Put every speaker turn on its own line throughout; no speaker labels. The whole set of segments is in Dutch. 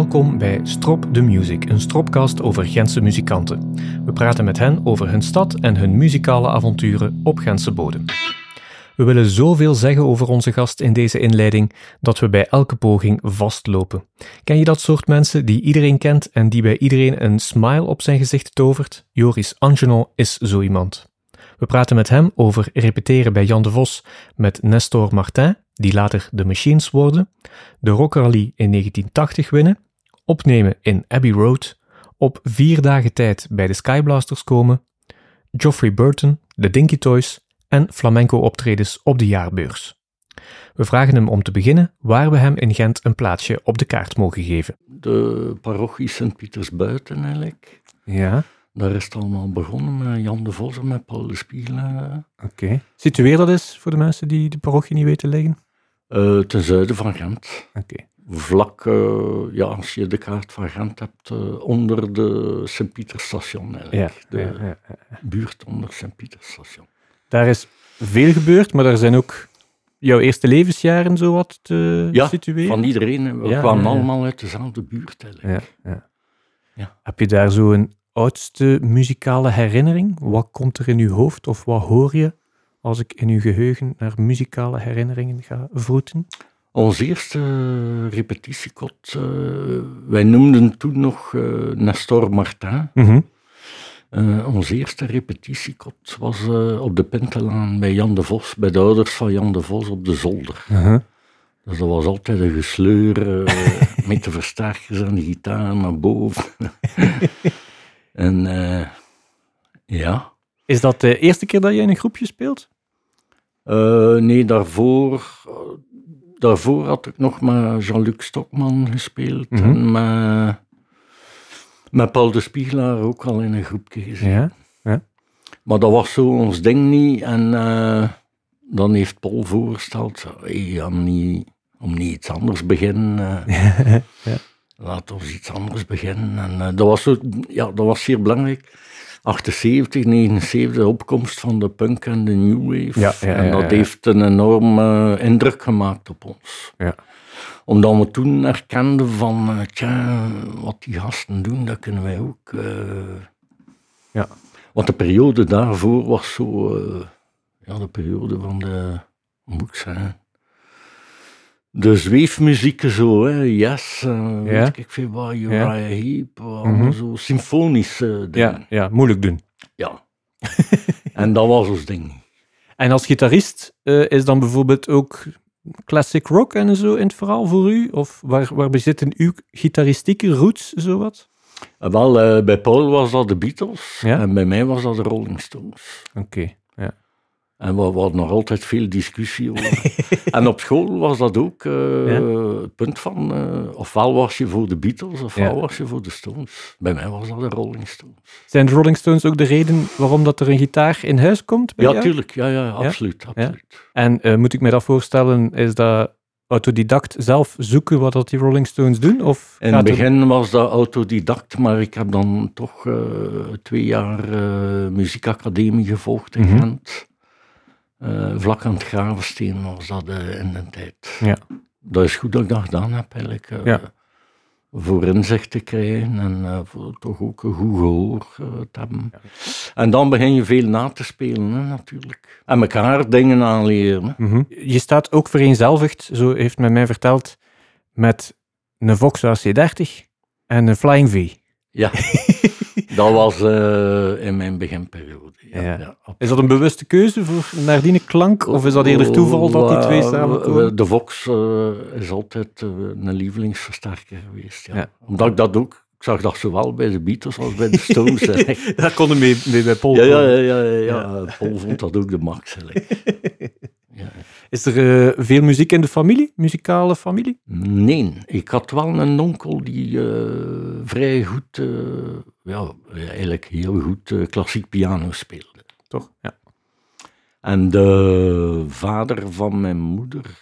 Welkom bij Strop the Music, een stropcast over Gentse muzikanten. We praten met hen over hun stad en hun muzikale avonturen op Gentse bodem. We willen zoveel zeggen over onze gast in deze inleiding dat we bij elke poging vastlopen. Ken je dat soort mensen die iedereen kent en die bij iedereen een smile op zijn gezicht tovert? Joris Angenon is zo iemand. We praten met hem over repeteren bij Jan de Vos met Nestor Martin, die later de Machines worden, de Rock Rally in 1980 winnen, opnemen in Abbey Road, op vier dagen tijd bij de Skyblasters komen, Geoffrey Burton, de Dinky Toys en flamenco-optredens op de jaarbeurs. We vragen hem om te beginnen waar we hem in Gent een plaatsje op de kaart mogen geven.
De parochie Sint-Pieters buiten eigenlijk.
Ja,
Daar is het allemaal begonnen met Jan de Vos en met Paul de Spiegel. eh,
oké. Situeer dat eens voor de mensen die de parochie niet weten liggen.
eh, ten zuiden van Gent.
Oké.
Vlak, eh, ja, als je de kaart van Gent hebt, eh, onder de Sint-Pieterstation
Ja,
eigenlijk. de
ja, ja, ja.
buurt onder Sint-Pieterstation.
Daar is veel gebeurd, maar daar zijn ook jouw eerste levensjaren zo wat te
Ja,
situeren.
Van iedereen, we kwamen allemaal uit dezelfde buurt eigenlijk.
Ja, ja.
Ja.
Heb je daar zo een oudste muzikale herinnering? Wat komt er in uw hoofd of wat hoor je als ik in uw geheugen naar muzikale herinneringen ga vroeten?
Ons eerste repetitiekot, eh, wij noemden toen nog eh, Nestor Martin. Eh, onze eerste repetitiekot was op de Pintelaan bij Jan de Vos, bij de ouders van Jan de Vos op de zolder. Dus dat was altijd een gesleur met de versterkers en de gitaar naar boven. en ja,
Is dat de eerste keer dat je in een groepje speelt?
Nee, daarvoor, daarvoor had ik nog met Jean-Luc Stokman gespeeld
Mhm.
en met, met Paul de Spiegelaar ook al in een groepje gezeten.
Ja.
Maar dat was zo ons ding niet. En eh, dan heeft Paul voorgesteld, hey, om, niet, om niet iets anders beginnen. eh,
Ja.
Laat ons iets anders beginnen. En eh, dat, was zo, ja, dat was zeer belangrijk. 78, 79, de opkomst van de punk en de new wave.
Ja, ja,
en dat heeft een enorme indruk gemaakt op ons.
Ja.
Omdat we toen erkenden van, eh, tja, wat die gasten doen, dat kunnen wij ook. eh.
Ja.
Want de periode daarvoor was zo, eh, ja, de periode van de, moet ik zeggen, de zweefmuzieken zo, hè, yes, eh,
Ja.
ik veel wat, Uriah Heep, allemaal
Mhm.
zo symfonische dingen.
Ja, ja, moeilijk doen.
Ja. en dat was ons ding.
En als gitarist eh, is dan bijvoorbeeld ook classic rock en zo in het verhaal voor u? Of waar, waar zitten uw gitaristieke roots, zowat?
En wel, eh, bij Paul was dat de Beatles
Ja?
en bij mij was dat de Rolling Stones.
Oké, ja.
En we, hadden nog altijd veel discussie over. en op school was dat ook eh,
Ja?
het punt van, eh, ofwel was je voor de Beatles, ofwel
Ja.
was je voor de Stones. Bij mij was dat de Rolling Stones.
Zijn de Rolling Stones ook de reden waarom dat er een gitaar in huis komt bij
Ja,
jou?
tuurlijk. Ja, ja, absoluut. absoluut.
En eh, moet ik me dat voorstellen, is dat autodidact zelf zoeken wat dat die Rolling Stones doen? Of
In het
er-
begin was dat autodidact, maar ik heb dan toch twee jaar muziekacademie gevolgd in
Mhm.
Gent. Eh, vlak aan het Gravensteen was dat eh, in de tijd.
Ja.
Dat is goed dat ik dat gedaan heb, eigenlijk. eh,
Ja.
Voor inzicht te krijgen en voor toch ook een goed gehoor eh, te hebben. En dan begin je veel na te spelen, hè, natuurlijk. En elkaar dingen aanleren.
Mhm. Je staat ook vereenzelvigd, zo heeft men mij verteld, met een Vox AC30 en een Flying V.
Ja, dat was eh, in mijn beginperiode. Ja.
Is dat een bewuste keuze voor nadien klank? Of is dat eerder toeval dat die twee samenkomen?
De Vox eh, is altijd eh, een lievelingsversterker geweest. Omdat ik dat ook, ik zag dat zowel bij de Beatles als bij de Stones.
Daar kon mee, mee bij Paul
ja, ja, ja, ja, ja, Paul vond dat ook de max. Ja.
Is er eh, veel muziek in de familie? Muzikale familie?
Nee, ik had wel een onkel die eh, vrij goed, eh, ja, eigenlijk heel goed klassiek piano speelde.
Toch? Ja.
En de vader van mijn moeder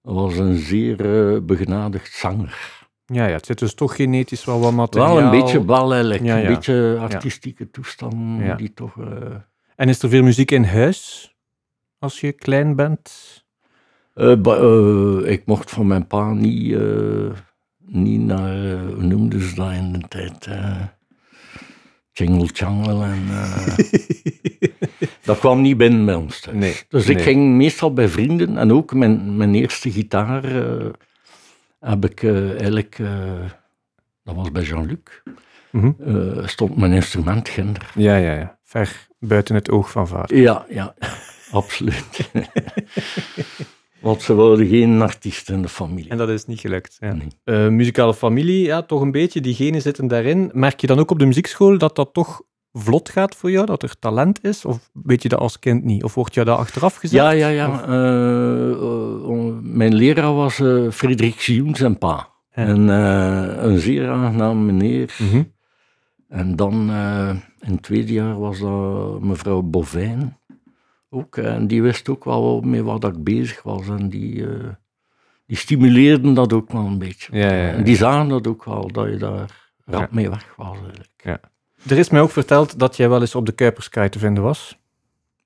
was een zeer begenadigd zanger.
Ja, ja, het zit dus toch genetisch wel wat materiaal.
Wel een beetje wel eigenlijk,
Ja, ja.
een beetje artistieke toestand die toch...
En is er veel muziek in huis als je klein bent?
eh, ba- eh, ik mocht van mijn pa niet eh, niet naar, hoe noemden ze dat in de tijd? Jingle Jangle en... dat kwam niet binnen bij ons thuis.
Nee,
dus ik ging meestal bij vrienden en ook mijn, mijn eerste gitaar heb ik eigenlijk... dat was bij Jean-Luc.
Mhm.
stond mijn instrument ginder.
Ja, ja, ja. Ver buiten het oog van vader.
Ja, ja, absoluut. Want ze wilden geen artiest in de familie.
En dat is niet gelukt. Ja.
Nee.
Eh, muzikale familie, ja, toch een beetje. Die genen zitten daarin. Merk je dan ook op de muziekschool dat dat toch vlot gaat voor jou? Dat er talent is? Of weet je dat als kind niet? Of wordt je dat achteraf gezegd?
Ja, ja, ja. Eh, eh, mijn leraar was eh Frederik Sioens en pa.
Ja.
En een zeer aangenaam meneer.
Mhm.
En dan in het tweede jaar was dat mevrouw Bovijn. Ook, en die wist ook wel mee wat ik bezig was. En die, eh, die stimuleerden dat ook wel een beetje.
Ja, ja, ja.
En die zagen dat ook wel, dat je daar rap
Ja.
mee weg was eigenlijk.
Er is mij ook verteld dat jij wel eens op de Kuiperskaai te vinden was.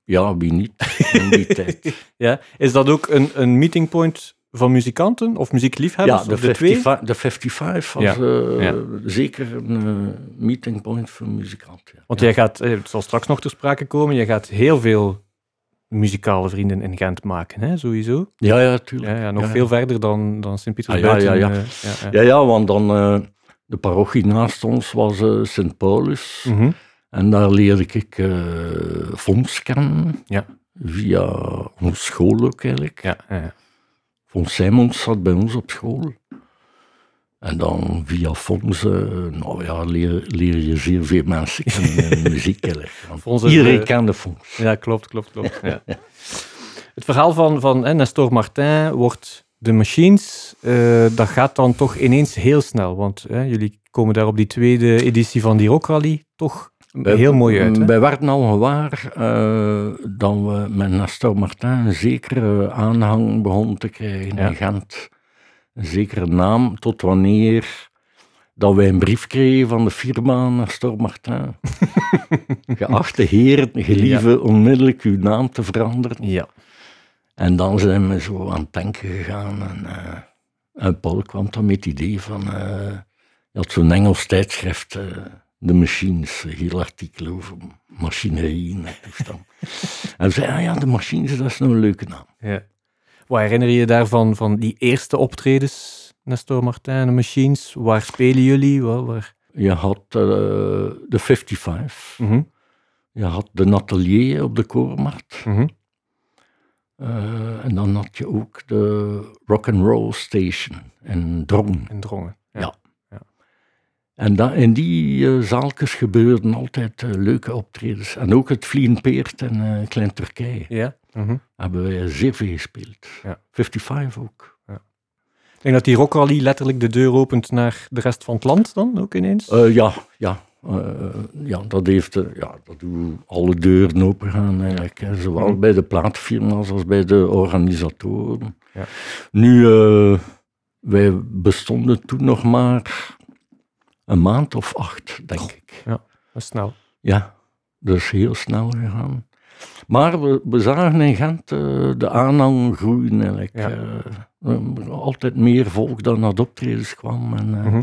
Ja, wie niet in die tijd.
Ja. Is dat ook een, een meeting point van muzikanten of muziekliefhebbers?
Ja, de,
of de twee?
55, de 55 was
Ja,
eh,
ja.
zeker een eh, meeting point voor muzikanten. Ja.
Want
ja.
jij gaat, het zal straks nog ter sprake komen, jij gaat heel veel muzikale vrienden in Gent maken, hè, sowieso.
ja, ja, tuurlijk.
Ja, ja, nog
Ja, ja.
veel verder dan, dan
Ah,
Sint-Pietersbuiten.
ja, ja, ja.
eh, ja, ja.
Ja, ja, want dan eh, de parochie naast ons was eh, Sint-Paulus.
Mhm.
En daar leerde ik eh Fons kennen.
Ja.
Via onze school ook eigenlijk.
Ja, ja, ja.
Fons Simons zat bij ons op school. En dan via Fons, eh, nou ja, leer, leer je zeer veel mensen kennen in muziek
is,
Iedereen
eh,
kende Fons.
Ja, klopt, klopt, klopt. Ja. Het verhaal van, van hè, Nestor Martin wordt de Machines, eh, dat gaat dan toch ineens heel snel. Want hè, jullie komen daar op die tweede editie van die Rock Rally toch heel mooi uit. Hè?
Wij werden al gewaar eh, dat we met Nestor Martin een zekere aanhang begonnen te krijgen
Ja.
in Gent. Een zekere naam, tot wanneer dat wij een brief kregen van de firma Nestor Martin. Geachte heren, gelieve onmiddellijk uw naam te veranderen.
Ja.
En dan zijn we zo aan het denken gegaan. En, eh, en Paul kwam dan met het idee van... eh je had zo'n Engels tijdschrift, eh The Machines, een heel artikel over machinerie en toestand. en we zeiden, ah ja, de Machines, dat is nou een leuke naam.
ja. Wat herinner je je daarvan, van die eerste optredens, Nestor Martin, Machines? Waar spelen jullie? Waar, waar?
Je had eh, de 55,
Mhm,
je had de Natelier op de Koormarkt.
mhm.
eh, en dan had je ook de Rock and Roll Station in Drong.
En drongen.
Ja. En in die eh, zaaltjes gebeurden altijd eh, leuke optredens. En ook het Vliegenpeert in eh, Klein Turkije
Ja. mhm.
hebben wij zeer veel gespeeld.
Ja.
55 ook.
Ik denk dat die Rock Rally letterlijk de deur opent naar de rest van het land dan ook ineens.
Eh, ja, ja. eh, ja, dat heeft, eh, ja, dat doen alle deuren open gaan eigenlijk. hè. Zowel
Mhm.
bij de plaatfirma's als bij de organisatoren.
Ja.
Nu, eh, wij bestonden toen nog maar een maand of acht, denk ik.
Dat is snel.
Ja, dus heel snel gegaan. Maar we, we zagen in Gent eh, de aanhang groeien eigenlijk.
Ja.
Eh, altijd meer volk dan naar de optredens kwam. En, eh,
Mhm.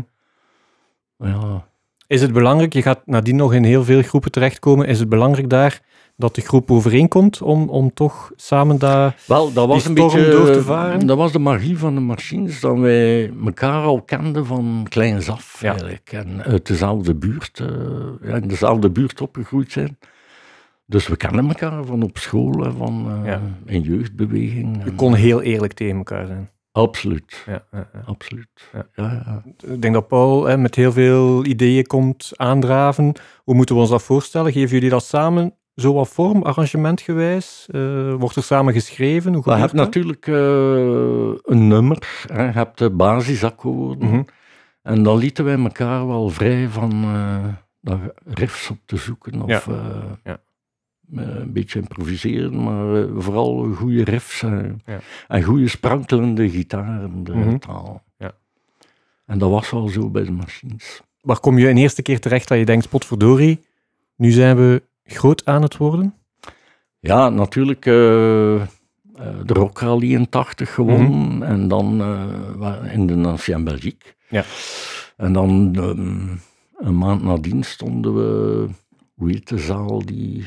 ja,
Is het belangrijk, je gaat nadien nog in heel veel groepen terechtkomen, is het belangrijk daar dat de groep overeenkomt om, om toch samen daar...
Wel, dat was
Die
een
storm
beetje
door te varen?
Dat was de magie van de machines, dat wij elkaar al kenden van kleins af
Ja.
eigenlijk. En uit dezelfde buurt, eh, ja, in dezelfde buurt opgegroeid zijn. Dus we kennen elkaar van op school en van eh,
Ja.
in jeugdbeweging.
Je kon heel eerlijk tegen elkaar zijn.
Absoluut,
Ja, ja, ja.
absoluut.
Ja.
Ja, ja.
Ik denk dat Paul hè, met heel veel ideeën komt aandraven. Hoe moeten we ons dat voorstellen? Geven jullie dat samen zo wat vorm, arrangementgewijs? Eh, wordt er samen geschreven? Hoe
je hebt
dat?
natuurlijk eh, een nummer, hè. je hebt de basisakkoorden.
Mhm.
En dan lieten wij elkaar wel vrij van eh, daar riffs op te zoeken. Of
Ja.
Eh, eh, een beetje improviseren, maar eh, vooral goede riffs. eh,
Ja.
En goede sprankelende gitaren de
Mhm.
taal.
Ja.
En dat was wel zo bij de machines.
Waar kom je een eerste keer terecht dat je denkt, potverdorie, nu zijn we groot aan het worden?
Ja, natuurlijk eh, eh, de Rock Rally in 80 gewonnen.
Mhm.
En dan eh, in de Ancien Belgique.
Ja.
En dan ehm, een maand nadien stonden we, hoe heet de zaal die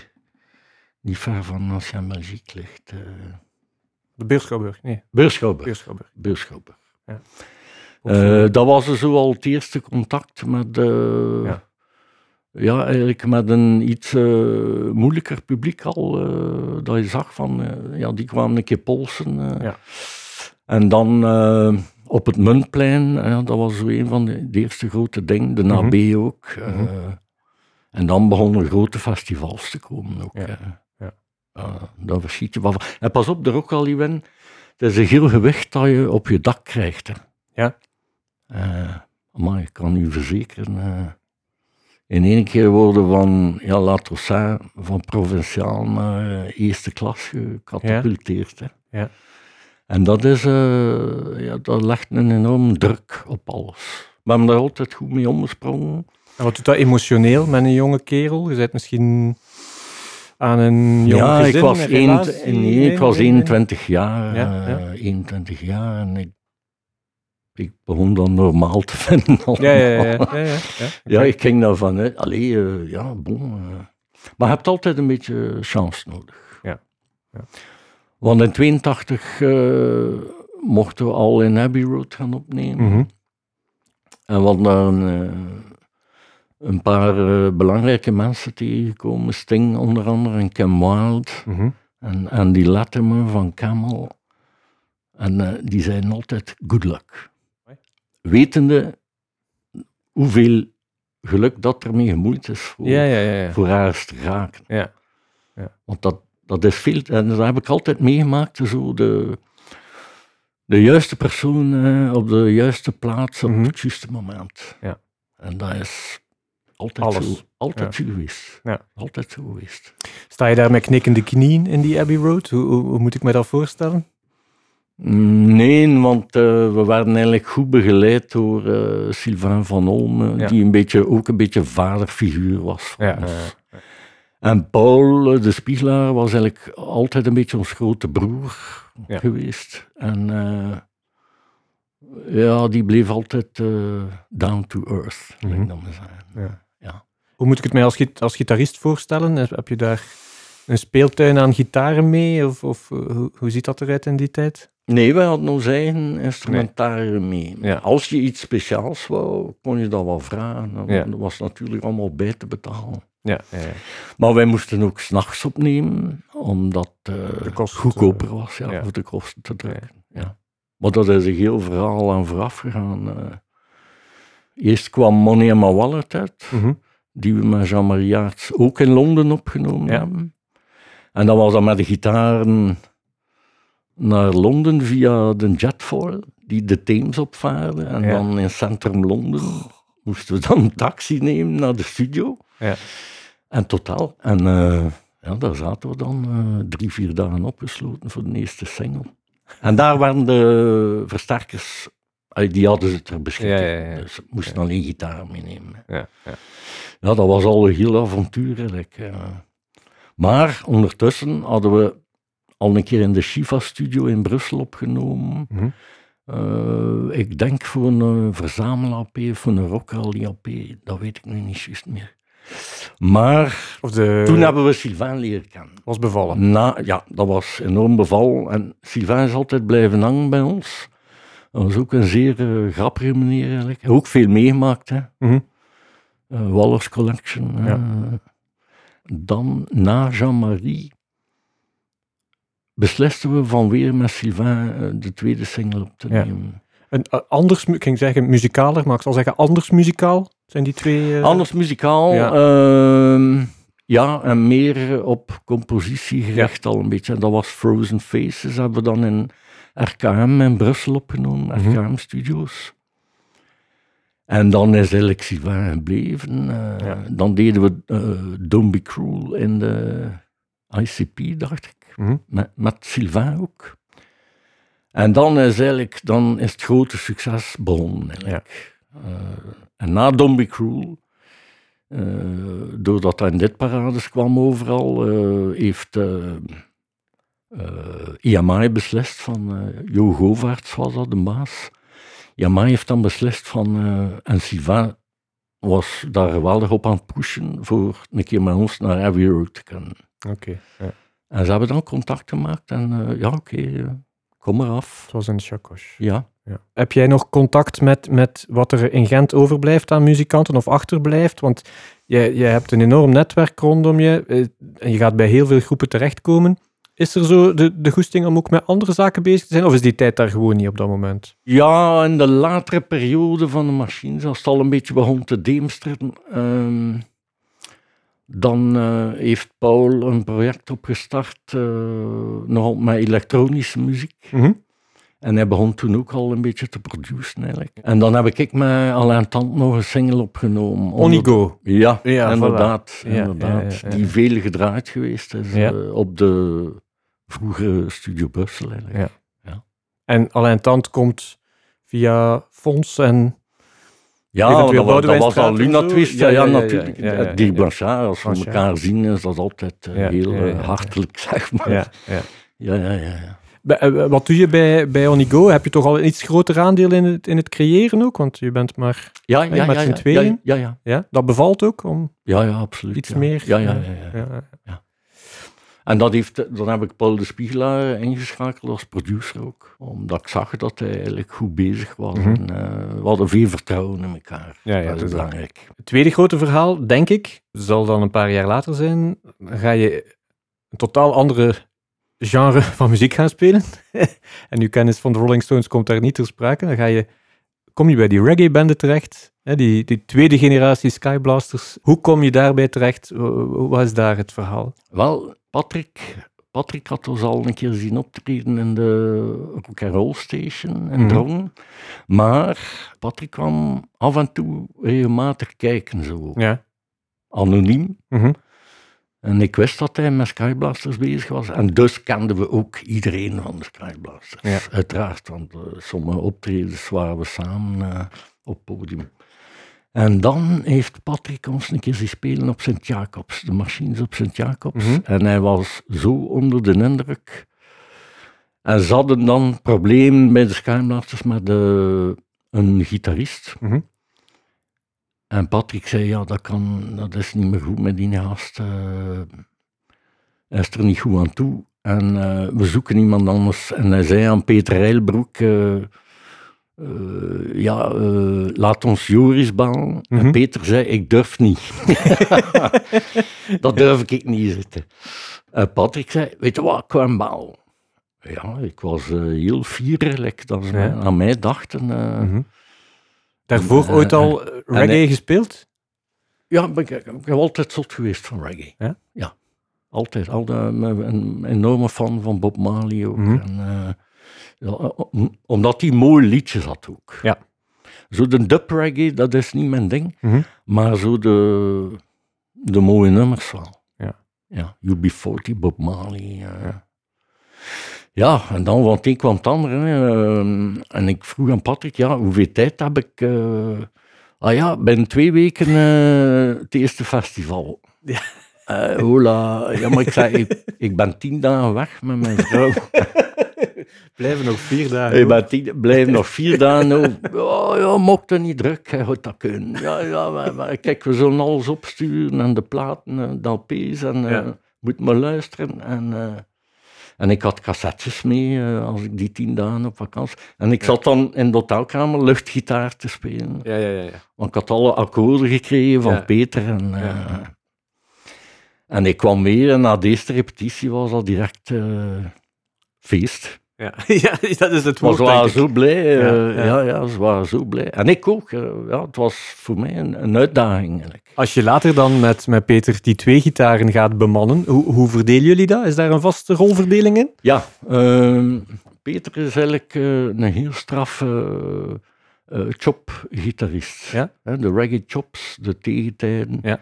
niet ver van Ancien Belgique ligt? Uh,
de Beurschouwburg, nee.
Beurschouwburg.
Beurschouwburg.
Beurschouwburg.
Ja.
Uh, dat was zo al het eerste contact met, uh, ja. ja. eigenlijk met een iets uh, moeilijker publiek al. dat je zag van, ja, die kwamen een keer polsen.
Ja.
En dan op het Muntplein, dat was zo een van de, de eerste grote dingen, de NAB mm -hmm. ook. Mm -hmm. En dan begonnen grote festivals te komen ook.
Ja.
Daar verschiet je van. En pas op, er ook al, Iwan, het is een heel gewicht dat je op je dak krijgt. Hè.
Ja.
Uh, maar ik kan u verzekeren, uh, in één keer worden van, ja, zeggen, van provinciaal naar eerste klas gecatapulteerd.
Ja. ja.
En dat, is, ja, dat legt een enorm druk op alles. We hebben daar altijd goed mee omgesprongen.
En wat doet dat emotioneel met een jonge kerel? Je bent misschien aan een jong
ja,
gezin,
ik was,
een
een,
relatie?
nee, ik was
nee,
21 jaar.
Ja,
eh,
ja.
21 jaar en ik, ik begon dan normaal te vinden.
Ja, ja, ja. ja,
allemaal.
ja,
ik ging daarvan uit. Allee, eh, ja, bon. eh. Maar je hebt altijd een beetje chance nodig.
Ja, ja.
Want in 82 eh, mochten we al in Abbey Road gaan opnemen.
Mhm.
En we hadden daar een, een paar eh, belangrijke mensen tegengekomen. Sting onder andere en Cam Wilde.
Mhm.
En Andy Latimer van Camel. En eh, die zeiden altijd good luck. Wetende hoeveel geluk dat ermee gemoeid is voor,
Ja, ja, ja.
voor haar te raken.
Ja.
Want dat, dat is veel, en dat heb ik altijd meegemaakt, zo de, de juiste persoon eh, op de juiste plaats op
Mhm.
het juiste moment.
Ja.
En dat is altijd
Alles.
zo, altijd zo geweest.
Ja.
Altijd zo geweest.
Sta je daar met knikkende knieën in die Abbey Road? Hoe, hoe, hoe moet ik me dat voorstellen?
Mm, Nee, want eh, we werden eigenlijk goed begeleid door eh, Sylvain van Olme,
Ja.
die een beetje, ook een beetje vaderfiguur was
Ja,
ons.
ja,
En Paul eh, de Spiegelaar was eigenlijk altijd een beetje ons grote broer geweest. En eh, ja, die bleef altijd eh, down to earth, mm
Mhm.
ik dan maar zeggen.
Hoe moet ik het mij als, git- als gitarist voorstellen? Heb je daar een speeltuin aan gitaren mee? Of, of eh, hoe, hoe ziet dat eruit in die tijd?
Nee, wij hadden ons eigen instrumentarium mee.
Ja.
Als je iets speciaals wou, kon je dat wel vragen.
Ja.
Dat was natuurlijk allemaal bij te betalen.
Ja.
Maar wij moesten ook s'nachts opnemen, omdat eh
De
goedkoper was ja,
ja.
voor de kosten te drukken. Ja. Maar dat is een heel verhaal aan vooraf gegaan. eh. Eerst kwam Money in My Wallet uit,
Mhm.
Die we met Jean-Marie Jaerts ook in Londen opgenomen
Ja.
hebben. En dan was dat met de gitaren naar Londen via de Jetfoil, die de Theems opvaarde. En
Ja.
dan in centrum Londen moesten we dan een taxi nemen naar de studio.
Ja.
En totaal. En eh, ja, daar zaten we dan eh, drie, vier dagen opgesloten voor de eerste single. En daar waren de versterkers, eh, die hadden ze ter beschikking.
Ja, ja, ja.
Dus moesten alleen gitaar meenemen.
Ja, ja.
Ja, dat was al een heel avontuur eigenlijk. ja. Maar ondertussen hadden we al een keer in de Shiva-studio in Brussel opgenomen.
Mhm.
Eh, ik denk voor een uh, verzamel-AP of voor een rock-AP, dat weet ik nu niet juist meer. Maar
Of de...
toen hebben we Sylvain leren kennen.
was bevallen.
Na, ja, dat was enorm beval. En Sylvain is altijd blijven hangen bij ons. Dat was ook een zeer eh, grappige meneer eigenlijk. Ook veel meegemaakt, hè.
Mhm.
Eh, Wallers Collection.
Ja.
eh. dan, na Jean-Marie, beslisten we van weer met Sylvain eh, de tweede single op te
Ja.
nemen.
Een, eh, anders, ik ging zeggen muzikaler, maar ik zal zeggen anders muzikaal. Zijn die twee...
Anders muzikaal,
Ja.
ja, ja en meer op compositie gericht al een beetje. En dat was Frozen Faces, hebben we dan in RKM in Brussel opgenomen,
Mhm.
RKM Studios. En dan is eigenlijk Sylvain gebleven.
Ja.
Dan deden we eh, Don't Be Cruel in de ICP, dacht ik.
Mhm.
Met, met Sylvain ook. En dan is eigenlijk dan is het grote succes begonnen. Eigenlijk. Eh, en na Don't Be Cruel, doordat hij in dit parades kwam overal, heeft eh, EMI beslist van Jo Govaerts was dat, de baas. Yamaha heeft dan beslist van, uh, en Sylvain was daar geweldig op aan het pushen voor een keer met ons naar Abbey Road te kunnen.
Oké. ja.
En ze hebben dan contact gemaakt en uh, ja, oké, okay, uh, kom eraf.
Het was een chakos.
Ja.
ja. Heb jij nog contact met, met wat er in Gent overblijft aan muzikanten of achterblijft? Want je, je hebt een enorm netwerk rondom je en je gaat bij heel veel groepen terechtkomen. Is er zo de, de goesting om ook met andere zaken bezig te zijn? Of is die tijd daar gewoon niet op dat moment?
Ja, in de latere periode van de machine, als het al een beetje begon te deemsteren, um, dan uh, heeft Paul een project opgestart, uh, nogal met elektronische muziek.
Mm -hmm.
En hij begon toen ook al een beetje te produceren eigenlijk. En dan heb ik met Alain Tant nog een single opgenomen.
Onigo.
Ja, ja, inderdaad. Voilà. inderdaad. Ja, ja, Die veel gedraaid geweest is uh, op de vroegere Studio Brussel eigenlijk.
Ja. ja. En Alain Tant komt via Fons en...
Ja, dat, was, dat was al Luna Twist. Ja, ja, natuurlijk. Ja, Die Blanchard, als we elkaar zien, is dat altijd uh, heel uh, hartelijk, zeg maar.
Ja, ja.
ja, ja, ja.
Wat doe je bij, bij Onigo? Heb je toch al een iets groter aandeel in het, in het creëren ook? Want je bent maar
ja, ja,
met
ja,
z'n tweeën.
Ja, ja,
ja. Dat bevalt ook om
ja, ja, absoluut,
iets meer...
Ja, ja, ja. ja, En dat heeft, dan heb ik Paul de Spiegelaar ingeschakeld als producer ook. Omdat ik zag dat hij eigenlijk goed bezig was. Mm -hmm. en, uh, we hadden veel vertrouwen in elkaar.
Ja, ja,
dat is belangrijk.
Het tweede grote verhaal, denk ik, zal dan een paar jaar later zijn. Dan ga je een totaal andere genre van muziek gaan spelen. en uw kennis van de Rolling Stones komt daar niet ter sprake. Dan ga je, kom je bij die reggae-banden terecht. Hè, die, die tweede generatie Skyblasters. Hoe kom je daarbij terecht? Wat is daar het verhaal?
Wel, Patrick, Patrick had ons al een keer zien optreden in de Rock and Roll Station in Drongen. Mm -hmm. Maar Patrick kwam af en toe regelmatig kijken zo.
Ja.
Anoniem.
Mm -hmm.
En ik wist dat hij met Skyblasters bezig was. En dus kenden we ook iedereen van de Skyblasters.
Ja.
Uiteraard, want uh, sommige optredens waren we samen uh, op podium. En dan heeft Patrick ons een keer zien spelen op Sint-Jacobs, de machines op Sint-Jacobs.
Mm -hmm.
En hij was zo onder de indruk. En ze hadden dan problemen bij de Skyblasters met de, een gitarist.
Mm -hmm.
En Patrick zei, ja, dat, kan, dat is niet meer goed met die gast. Uh, hij is er niet goed aan toe. En uh, we zoeken iemand anders. En hij zei aan Peter Heilbroek, uh, ja, laat ons Joris bellen. Mm -hmm. En Peter zei, ik durf niet. dat durf ik niet zitten. En Patrick zei, weet je wat, ik kwam bellen. Ja, ik was heel fierig dat ze ja. aan mij dachten.
Mm -hmm. Daarvoor uh, ooit al reggae hij, gespeeld?
Ja, ik, ik, ik heb altijd zot geweest van reggae.
Ja?
Ja, altijd. altijd een, enorme fan van Bob Marley ook.
Mhm.
En, omdat hij mooie liedjes had ook.
Ja.
Zo de dub reggae, dat is niet mijn ding.
Mhm.
Maar zo de, de mooie nummers wel.
Ja.
Ja, UB40, Bob Marley. Uh, ja. Ja, en dan het een kwam het andere. Uh, en ik vroeg aan Patrick, ja, hoeveel tijd heb ik? Uh, ah ja, binnen twee weken uh, het eerste festival.
Ja.
hola. Ja, maar ik zei, ik, ik, ben tien dagen weg met mijn vrouw.
Blijven nog vier dagen.
Ik ben tien, blijven nog vier dagen. Oh, ja, mocht er niet druk, hij dat kunnen. Ja, ja, maar, maar, kijk, we zullen alles opsturen en de platen, de LP's en
ja.
moet maar luisteren. En, en ik had cassettes mee uh, als ik die tien dagen op vakantie. En ik ja. zat dan in de hotelkamer luchtgitaar te spelen.
Ja, ja, ja, ja.
Want ik had alle akkoorden gekregen van ja. Peter. En, uh, ja. en ik kwam weer en na deze repetitie was al direct uh, feest.
Ja. ja, dat is het woord.
Ze waren zo blij. Ja, ja. ja, ze waren zo blij. En ik ook. Ja, het was voor mij een, een uitdaging eigenlijk.
Als je later dan met, met Peter die twee gitaren gaat bemannen, hoe, hoe verdelen jullie dat? Is daar een vaste rolverdeling in?
Ja, uh, Peter is eigenlijk uh, een heel straffe uh, chop-gitarist.
Ja?
De reggae chops, de tegentijden.
Ja.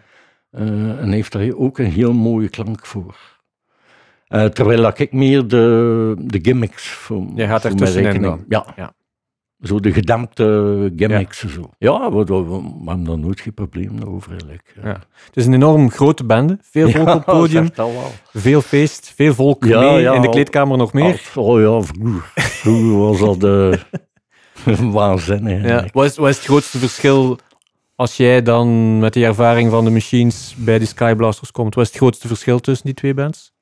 en heeft daar ook een heel mooie klank voor. Uh, terwijl dat ik meer de, de gimmicks voor
Je gaat er tussenin dan?
Ja.
ja.
Zo de gedempte gimmicks. Ja, zo. ja we, we, we, hebben daar nooit geen probleem over eigenlijk.
Ja. Het is een enorm grote bende. Veel volk op het podium. Veel feest, veel volk mee. in de kleedkamer nog meer.
Al, oh ja, vroeger, vroeger was dat de... Waanzinnig.
Ja. Wat, is, wat is het grootste verschil als jij dan met die ervaring van de machines bij die Skyblasters komt? Wat is het grootste verschil tussen die twee bands?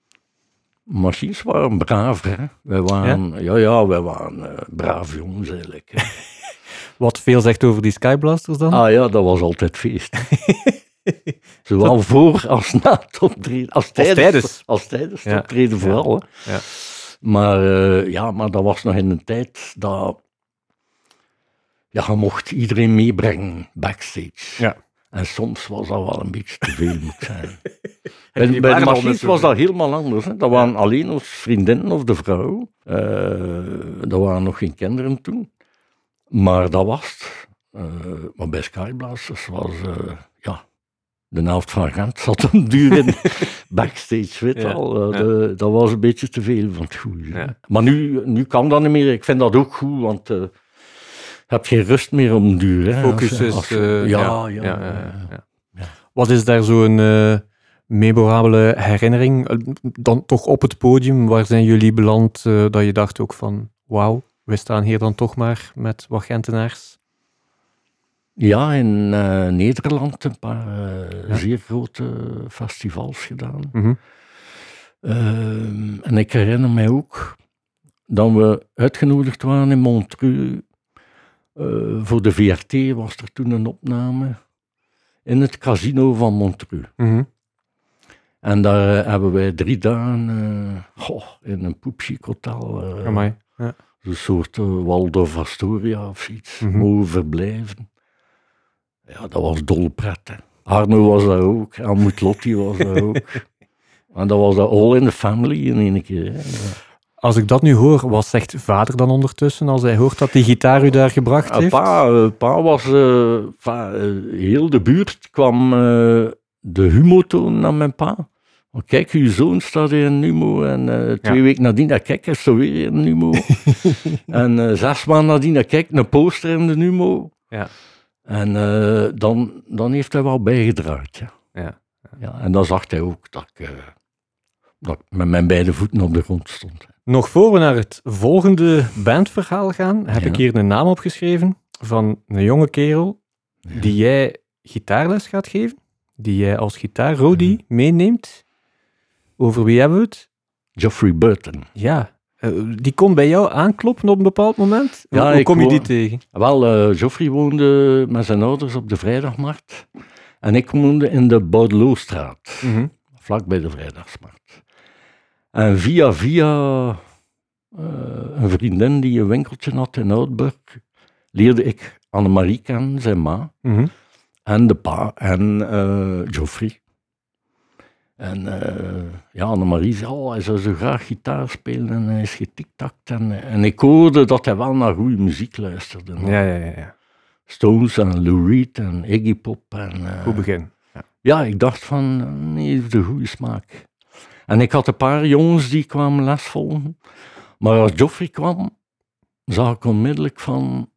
Machines waren braaf, hè. Wij waren, ja, ja, ja wij waren uh, braaf jongens eigenlijk.
Wat veel zegt over die Skyblasters dan?
Ah ja, dat was altijd feest. Zowel voor als na het optreden. Als tijdens. Als tijdens, het optreden vooral. Ja. Maar, uh, ja, maar dat was nog in een tijd dat... Ja, je mocht iedereen meebrengen backstage. Ja. En soms was dat wel een beetje te veel, moet zijn. bij, bij de machines was dat helemaal anders. Hè. Dat waren alleen ons vriendinnen of de vrouw. Uh, dat waren nog geen kinderen toen. Maar dat was het. Uh, maar bij Skyblasters was, uh, ja, de helft van Gent zat een duur in backstage, weet ja, al. Uh, de, dat was een beetje te veel van het goede. Ja. Maar nu, nu kan dat niet meer. Ik vind dat ook goed, want hebt geen rust meer om duur. Hè,
Focus is... ja, ja, ja, Wat is daar zo'n memorabele herinnering? Dan toch op het podium, waar zijn jullie beland dat je dacht ook van, wauw, we staan hier dan toch maar met wat Gentenaars.
Ja, in uh, Nederland een paar uh, zeer grote festivals gedaan. Mm -hmm. uh, en ik herinner mij ook dat we uitgenodigd waren in Montreux. Voor de VRT was er toen een opname in het casino van Montreux. Mm -hmm. En daar hebben wij drie dagen goh, in een poepchic hotel. Ja een soort Waldorf Astoria of iets, mm -hmm. mogen verblijven. Ja, dat was dolpret. Hè. Arno was daar ook, Helmut Lotti was daar ook. en dat was dat all in the family in één keer. Hè.
Als ik dat nu hoor, wat zegt vader dan ondertussen als hij hoort dat die gitaar u daar gebracht heeft?
Pa, uh, pa was, uh, pa, heel de buurt kwam de humo tonen naar mijn pa. Oh, kijk, uw zoon staat in een Numo. En twee ja. weken nadien, dat kijk, is zo weer in een Numo. en zes maanden nadien, dat kijk, een poster in de Numo. Ja. En dan, dan heeft hij wel bijgedraaid. Ja. Ja. ja. en dan zag hij ook dat ik, dat ik met mijn beide voeten op de grond stond.
Nog voor we naar het volgende bandverhaal gaan, heb ik hier een naam opgeschreven van een jonge kerel die jij gitaarles gaat geven. Die jij als gitaar meeneemt over wie hebben we het?
Geoffrey Burton.
Ja, uh, die komt bij jou aankloppen op een bepaald moment? Ja, Hoe kom je die tegen?
Wel, uh, Geoffrey woonde met zijn ouders op de Vrijdagmarkt. En ik woonde in de Baudeloostraat, mm -hmm. vlak bij de Vrijdagsmarkt. En via via uh, een vriendin die een winkeltje had in Oudburg, leerde ik Annemarie kennen, zijn ma, mm -hmm. en de pa en Geoffrey. En uh, ja, Annemarie zei, oh, hij zou zo graag gitaar spelen en hij is getiktakt. En, en ik hoorde dat hij wel naar goede muziek luisterde.
Ja, ja, ja, ja.
Stones en Lou Reed en Iggy Pop. En, uh,
Goed begin. Ja.
ja. ik dacht van, nee, heeft de goede smaak. En ik had een paar jongens die kwamen les volgen. Maar als Joffrey kwam, zag ik onmiddellijk van...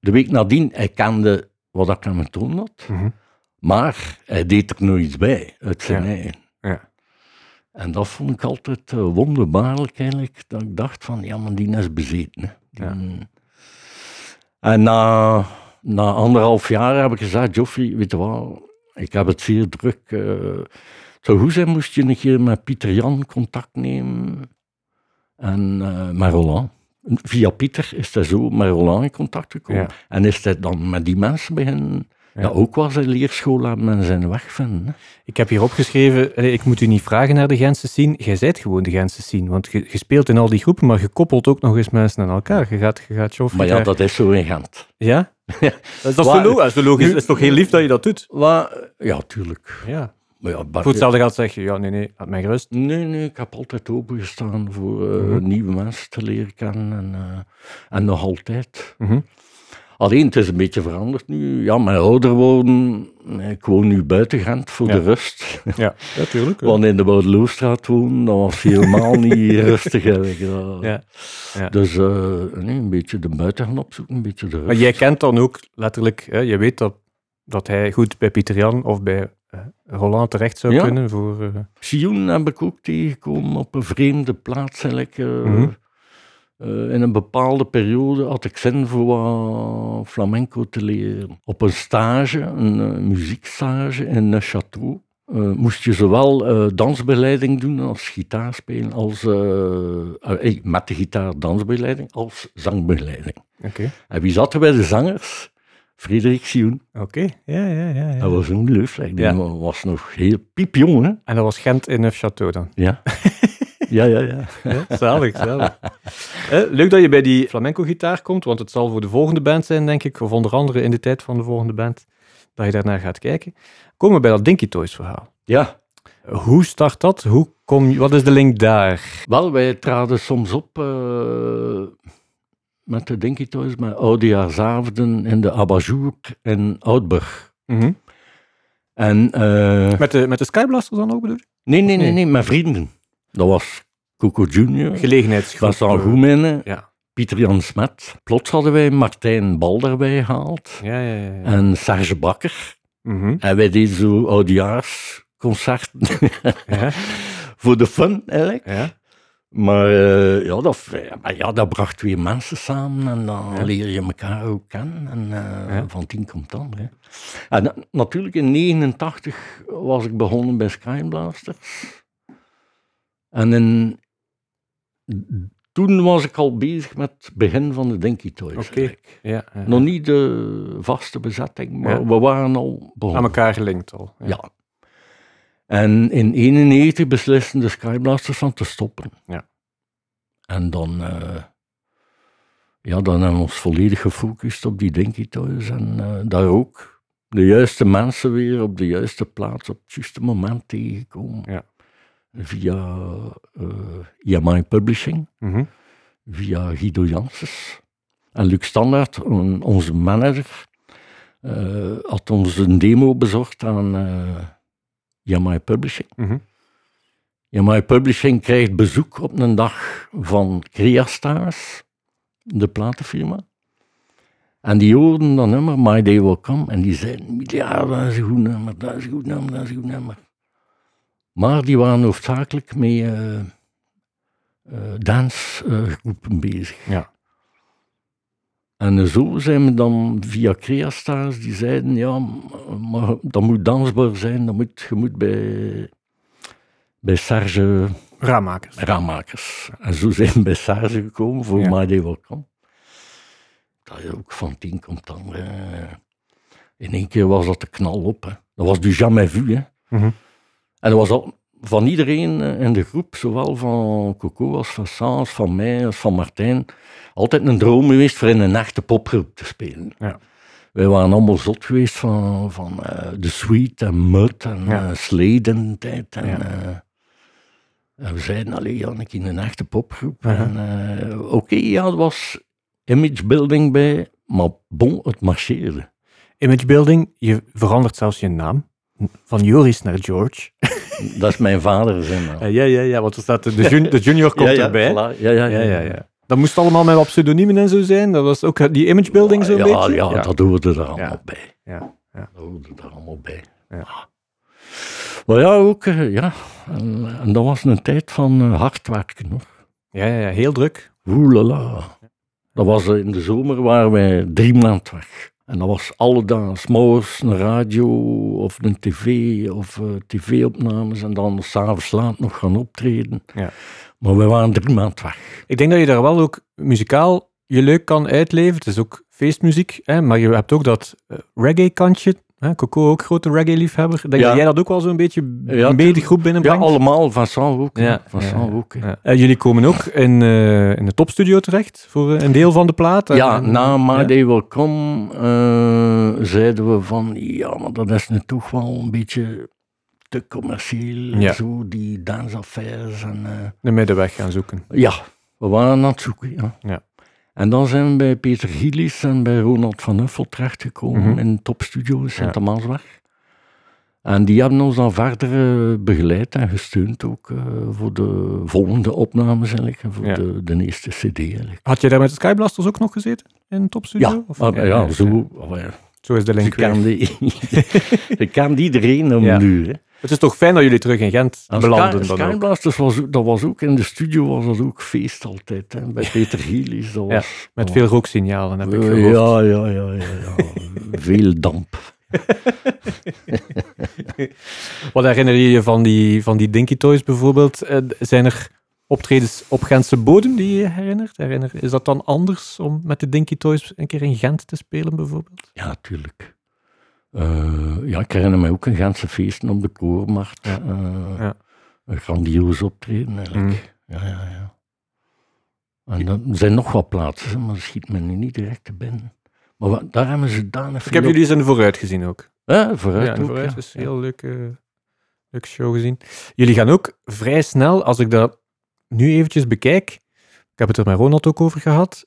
De week nadien, hij kende wat ik aan mijn toon had. Mm -hmm. Maar hij deed er nog iets bij, uit zijn ja. eigen. Ja. En dat vond ik altijd uh, wonderbaarlijk eigenlijk, dat ik dacht van, ja, maar die is bezeten. Ja. En na, na anderhalf jaar heb ik gezegd, Joffrey, weet je wat, ik heb het zeer druk. Uh, zo goed zijn moest je een keer met Pieter Jan contact nemen en uh, met Roland. Via Pieter is hij zo met Roland in contact gekomen. Ja. En is hij dan met die mensen beginnen ja. ook was een leerschool aan men zijn weg vinden.
Ik heb hier opgeschreven, ik moet u niet vragen naar de Gentse scene, jij zijt gewoon de Gentse scene, want je, je, speelt in al die groepen, maar je koppelt ook nog eens mensen aan elkaar. Je gaat, je gaat
Maar ja, dat is zo in Gent.
Ja? ja. Dat is toch zo logisch? Dat is, is toch heel lief dat je dat doet?
ja, tuurlijk. Ja.
Maar ja, Voor hetzelfde gaat zeg je, ja, nee, nee, laat mij gerust.
Nee, nee, ik heb altijd opengestaan voor uh, mm -hmm. nieuwe mensen te leren kennen en, uh, en nog altijd. Mm -hmm. Alleen, het is een beetje veranderd nu. Ja, mijn ouder worden, ik woon nu buiten Gent voor de rust.
Ja, natuurlijk.
Want in de Boudeloestraat wonen, dat was helemaal niet rustig eigenlijk. Ja. Ja. Dus uh, nee, een beetje de buiten gaan opzoeken, een beetje de rust.
Maar jij kent dan ook letterlijk, hè, je weet dat, dat hij goed bij Pieter Jan of bij Roland terecht zou kunnen voor... Uh...
Sioen heb ik ook tegengekomen op een vreemde plaats eigenlijk. Mm -hmm Uh, in een bepaalde periode had ik zin voor wat flamenco te leren. Op een stage, een muziekstage in een château, moest je zowel dansbegeleiding doen als gitaar spelen, als, met de gitaar dansbegeleiding, als zangbegeleiding.
Okay.
En wie zat er bij de zangers? Frederik Sioen.
Oké, ja, ja, ja, ja.
Dat was een leeftijd. Die was nog heel piepjong, hè.
En dat was Gent in een château dan?
Ja. Ja, ja, ja.
ja zalig, zalig. Eh, leuk dat je bij die flamenco-gitaar komt, want het zal voor de volgende band zijn, denk ik, of onder andere in de tijd van de volgende band, dat je daarnaar gaat kijken. Komen we bij dat Dinky Toys verhaal.
Ja.
Hoe start dat? Hoe kom je, wat is de link daar?
Wel, wij traden soms op uh, met de Dinky Toys, met oudejaarsavonden in de Abajour in Oudburg.
Mm
En, uh,
met, de, met de Skyblasters dan ook bedoel je?
Nee, nee, nee, nee, met vrienden. Dat was Coco Junior,
Gelegenheidsgroep.
Vincent Goemene,
ja.
Pieter Jan Smet. Plots hadden wij Martijn Bal erbij gehaald.
Ja, ja, ja, ja.
En Serge Bakker.
Mm
En wij deden zo oudejaarsconcerten.
ja.
Voor de fun, eigenlijk.
Ja.
Maar, uh, ja, dat, maar ja, dat bracht twee mensen samen en dan ja. leer je elkaar ook kennen. En uh, ja. van tien komt dan. Hè. En natuurlijk in 89 was ik begonnen bij Skyblasters. En in, toen was ik al bezig met het begin van de Dinky Toys.
Oké. Ja, ja,
Nog niet de vaste bezetting, maar we waren al begonnen.
Aan elkaar gelinkt al.
Ja. En in 1991 beslisten de Skyblasters van te stoppen.
Ja.
En dan, uh, ja, dan hebben we ons volledig gefocust op die Dinky Toys. En uh, daar ook de juiste mensen weer op de juiste plaats op het juiste moment tegenkomen.
Ja
via uh, Publishing,
mm -hmm.
via Guido Janssens. En Luc Standaard, on, onze manager, uh, had ons een demo bezorgd aan EMI Publishing.
Mm -hmm.
EMI Publishing krijgt bezoek op een dag van Creastars, de platenfirma. En die hoorden dat nummer, My Day Will Come, en die zeiden, ja, dat is een goed nummer, dat is een goed nummer, dat is een goed nummer. Maar die waren hoofdzakelijk met uh, uh, dansgroepen bezig.
Ja.
En zo zijn we dan via Creastars, die zeiden, ja, maar dat moet dansbaar zijn, dat moet, je moet bij, bij Serge...
Raammakers.
Raammakers. En zo zijn we bij Serge gekomen voor
Ja.
Come. Dat je ook van tien komt dan. in één keer was dat de knal op. Hè. Dat was du jamais vu. Hè.
Mhm.
En dat was al van iedereen eh, in de groep, zowel van Coco als van Saans, van mij als van Martijn, altijd een droom geweest voor in een echte popgroep te spelen.
Ja.
Wij waren allemaal zot geweest van, van eh, The Sweet en Mud en
Ja.
eh, Slade de tijd. En,
Ja.
eh, en we zeiden, allee, Jannik, in een echte popgroep. En, eh, Oké, ja, er was image building bij, maar bon, het marcheerde.
Imagebuilding, je verandert zelfs je naam. Van Joris naar George.
Dat is mijn vader zijn naam.
ja, ja, ja, want er staat de, de, jun- de junior komt
ja, ja,
erbij.
voilà. Ja, ja,
Ja, ja, ja. Dat moest allemaal met wat pseudoniemen en zo zijn. Dat was ook die imagebuilding zo'n
ja,
beetje.
Ja, dat hoorde er allemaal
Ja.
bij.
Ja, ja.
Dat hoorde er allemaal bij.
Ja.
Maar ja, ook, eh, ja. En, en dat was een tijd van eh, hard werken, hoor.
Ja, ja, ja, heel druk.
Oelala. Dat was eh, in de zomer waren wij drie maanden weg. En dat was alle dagen, s'morgens een radio of een tv of eh, tv-opnames en dan s'avonds laat nog gaan optreden.
Ja.
Maar we waren drie maanden weg.
Ik denk dat je daar wel ook muzikaal je leuk kan uitleven. Het is ook feestmuziek, hè, maar je hebt ook dat eh, reggae-kantje. Hè? Coco ook grote reggae-liefhebber. Denk
Ja.
dat jij dat ook wel zo'n beetje
Ja,
een beetje groep
Ja,
binnenbrengt?
allemaal, Vincent ook. hè.
Ja, ja,
ook.
Ja. Eh, jullie komen ook in, eh, in de topstudio terecht voor eh, een deel van de plaat. En-
Ja,
en-
na My
ja?
Day Will Come zeiden we van, ja, maar dat is nu toch wel een beetje te commercieel.
Ja.
Zo, die dansaffaires en...
de middenweg gaan zoeken.
ja, we waren aan het zoeken, ja.
Ja.
En dan zijn we bij Peter Gillis en bij Ronald van Uffel terechtgekomen
Mhm.
in de topstudio in Sint-Amansweg. En die hebben ons dan verder eh, begeleid en gesteund ook eh, voor de volgende opnames eigenlijk, en voor
Ja.
de, de eerste cd eigenlijk.
Had je daar met de Skyblasters ook nog gezeten in topstudio?
Ja,
Of-
ah, ja, zo. ah, ja.
Zo is de link. weer.
kende, iedereen om
Ja.
nu. Hè.
Het is toch fijn dat jullie terug in Gent belanden.
Sky, Skyblasters was, dat was ook, in de studio was dat ook feest altijd. Hè, bij Peter Gielis. Dat was,
met veel rooksignalen heb ik
gehoord. Ja, ja, ja. ja, ja. veel damp.
Wat herinner je je van die, van die Dinky Toys bijvoorbeeld? Eh, zijn er optredens op Gentse bodem die je herinnert? Herinner, is dat dan anders om met de Dinky Toys een keer in Gent te spelen bijvoorbeeld?
Ja, tuurlijk. Uh, ja, ik herinner me ook een Gentse feesten op de Koormarkt. Ja. Uh, ja. Een grandioos optreden eigenlijk. Mm. Ja, ja, ja. En er zijn nog wat plaatsen, maar dat schiet me nu niet direct te binnen. Maar wat, daar hebben ze dan
Ik heb jullie eens in de vooruit gezien ook.
Ja, vooruit
ja, ook, vooruit is een heel leuke, leuke show gezien. Jullie gaan ook vrij snel, als ik dat nu eventjes bekijk, ik heb het er met Ronald ook over gehad,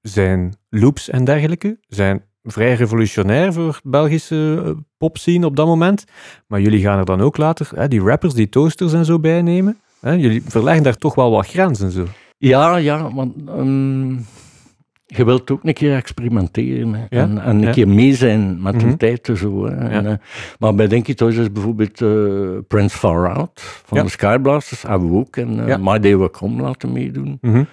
zijn loops en dergelijke zijn vrij revolutionair voor het Belgische eh, popscene op dat moment. Maar jullie gaan er dan ook later hè, die rappers, die toasters en zo bijnemen. Hè? Jullie verleggen daar toch wel wat grenzen zo.
Ja, ja, want um, je wilt ook een keer experimenteren hè, en, en, een keer mee zijn met mm -hmm. tijd en zo. Hè, en, uh, maar bij Denk je thuis is bijvoorbeeld uh, Prince Far Out van de Skyblasters, hebben we ook. En uh, My Day Will Come laten meedoen. Mm -hmm.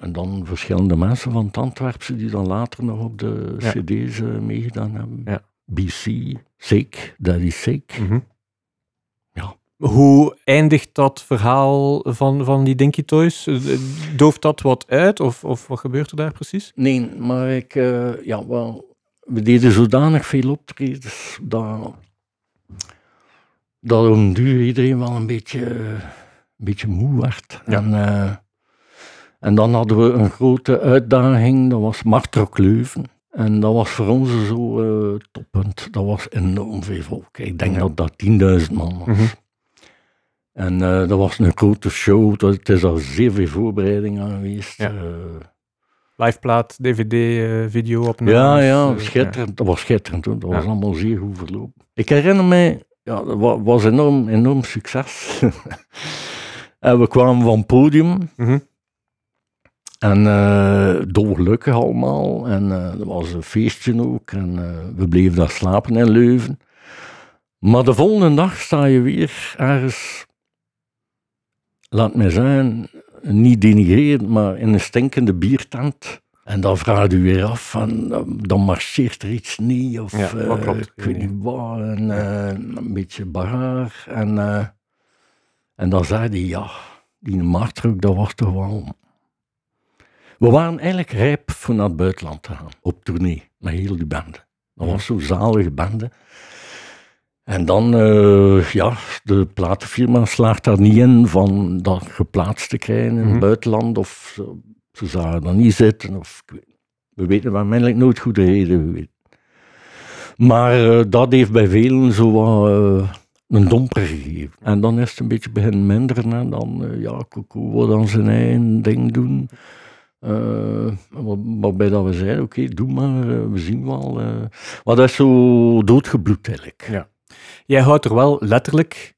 En dan verschillende mensen van het Antwerpse die dan later nog op de cd's meegedaan hebben. BC, Sick, Daddy Sick. Mm -hmm.
Hoe eindigt dat verhaal van, van die Dinky Toys? Dooft dat wat uit of, of wat gebeurt er daar precies?
Nee, maar ik, uh, ja, wel, we deden zodanig veel optredens dat, dat om duur iedereen wel een beetje, een beetje moe werd. Ja. En, en dan hadden we een grote uitdaging, dat was Martrok Leuven. En dat was voor ons zo uh, toppunt. Dat was enorm veel volk. Ik denk dat dat 10.000 man was. Mm -hmm. En uh, dat was een grote show. Het is al zeer veel voorbereiding aan geweest. Ja. Uh,
Liveplaat, DVD, video op
Ja, ja, schitterend. Dat was schitterend. Hoor. Dat ja. was allemaal zeer goed verlopen. Ik herinner mij, ja, dat was enorm, enorm succes. en we kwamen van het podium. Mm -hmm. En uh, dolgelukkig allemaal. En uh, er was een feestje ook. En uh, we bleven daar slapen in Leuven. Maar de volgende dag sta je weer ergens laat mij zeggen, niet denigrerend, maar in een stinkende biertent. En dan vraagt u weer af, van, dan marcheert er iets niet, of ja, uh, ik weet niet wat, en, uh, een beetje bagaar. En, uh, en dan zei hij, ja, die marktdruk, dat was toch wel... We waren eigenlijk rijp voor naar het buitenland te gaan, op tournee, met heel die bende. Dat was zo'n zalige bende. En dan, uh, ja, de platenfirma slaagt daar niet in van dat geplaatst te krijgen in het mm -hmm. buitenland. Of ze, ze zagen dat niet zitten. Of, we weten waarschijnlijk nooit goed de reden. Maar uh, dat heeft bij velen zo wat uh, een domper gegeven. En dan is het een beetje begin minderen. En dan, ja, Coco wil dan zijn eigen ding doen. Waarbij dat we zeiden, oké, okay, doe maar, we zien wel. maar dat is zo doodgebloed eigenlijk.
Ja. Jij houdt er wel letterlijk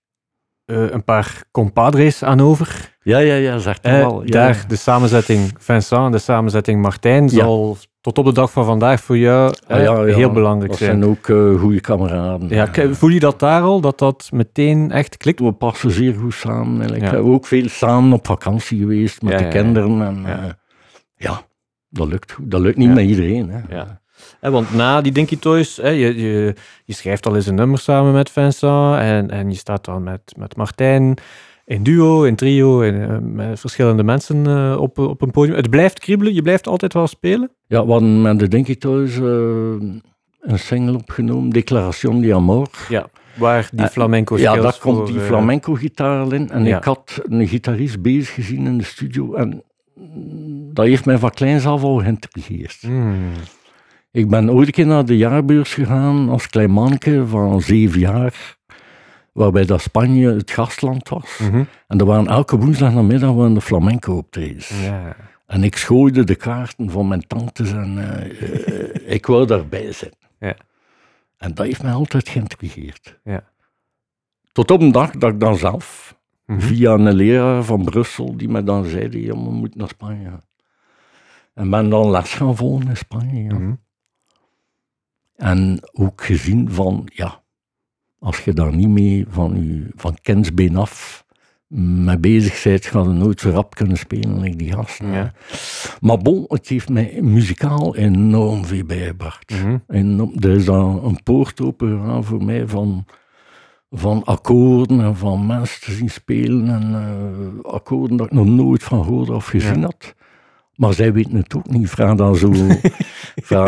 uh, een paar compadres aan over.
Ja, ja, ja, zeg
uh, wel. Ja. Daar de samenzetting Vincent en de samenzetting Martijn zal tot op de dag van vandaag voor jou uh, ja, heel belangrijk
dat
zijn.
Dat zijn ook goede kameraden.
Ja, voel je dat daar al, dat dat meteen echt klikt?
We passen zeer goed samen. We hebben ook veel samen op vakantie geweest met de kinderen. En, ja. dat lukt. Dat lukt niet met iedereen. Hè.
Ja want na die Dinky Toys, je, je, je, schrijft al eens een nummer samen met Vincent en, en je staat dan met, met Martijn in duo, in trio, en, uh, met verschillende mensen uh, op, op een podium. Het blijft kriebelen, je blijft altijd wel spelen?
Ja, we hadden met de Dinky Toys uh, een single opgenomen, Declaration de Amor.
Ja, waar die flamenco
Ja, daar komt die flamenco-gitaar in. En ja. ik had een gitarist bezig gezien in de studio en dat heeft mij van kleins af al geïntrigeerd. Mm. Ik ben ooit een keer naar de jaarbeurs gegaan als klein manneke van zeven jaar, waarbij dat Spanje het gastland was. Mm -hmm. En er waren elke woensdag namiddag waren de flamenco optredens. En ik schooide de kaarten van mijn tantes en uh, uh, ik wou daarbij zijn. En dat heeft mij altijd geïntrigeerd. Tot op een dag dat ik dan zelf, mm -hmm. via een leraar van Brussel, die me dan zei, ja, we moeten naar Spanje gaan. En ben dan les gaan volgen in Spanje. Ja. Mm -hmm. En ook gezien van, ja, als je daar niet mee van, je, van kensbeen af mee bezig bent, ga je nooit zo rap kunnen spelen like die gasten.
Ja.
Maar bon, het heeft mij muzikaal enorm veel bijgebracht.
Mhm.
En er is dan een poort open gegaan voor mij van, van akkoorden en van mensen te zien spelen en eh, akkoorden dat ik nog nooit van gehoord of gezien
Ja.
had. Maar zij weten het ook niet. Vraag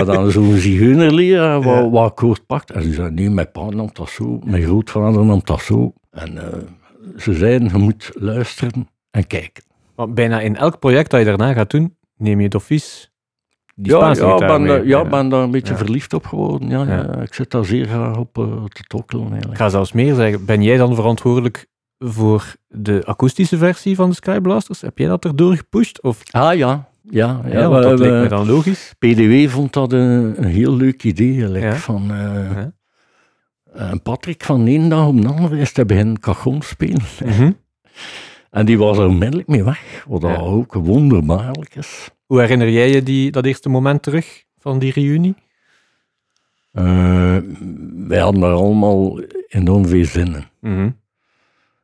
dan zo'n zigeunerleraar wat,
Ja.
wat akkoord pakt. En ze zei, nee, mijn pa nam dat zo, mijn grootvader nam dat zo. En eh, ze zeiden, je moet luisteren en kijken.
Maar bijna in elk project dat je daarna gaat doen, neem je het advies. Die
ja, ja, ben,
mee.
ja, ben daar een beetje
Ja.
verliefd op geworden. Ja,
Ja.
ja. ik zit daar zeer graag op eh, te tokkelen
Ik ga zelfs meer zeggen. Ben jij dan verantwoordelijk voor de akoestische versie van de Skyblasters? Heb jij dat erdoor gepusht? Of,
Ah ja, ja. ja, we-
dat
we-
me dan logisch.
PDW vond dat een, een heel leuk idee.
Ja.
van, eh,
Ja.
en Patrick van de ene dag op de andere is hij beginnen cajon spelen.
Mhm.
En die was er onmiddellijk mee weg, wat
Ja.
ook wonderbaarlijk is.
Hoe herinner jij je die, dat eerste moment terug van die reunie?
Eh, wij hadden daar allemaal enorm veel zin in.
Mhm.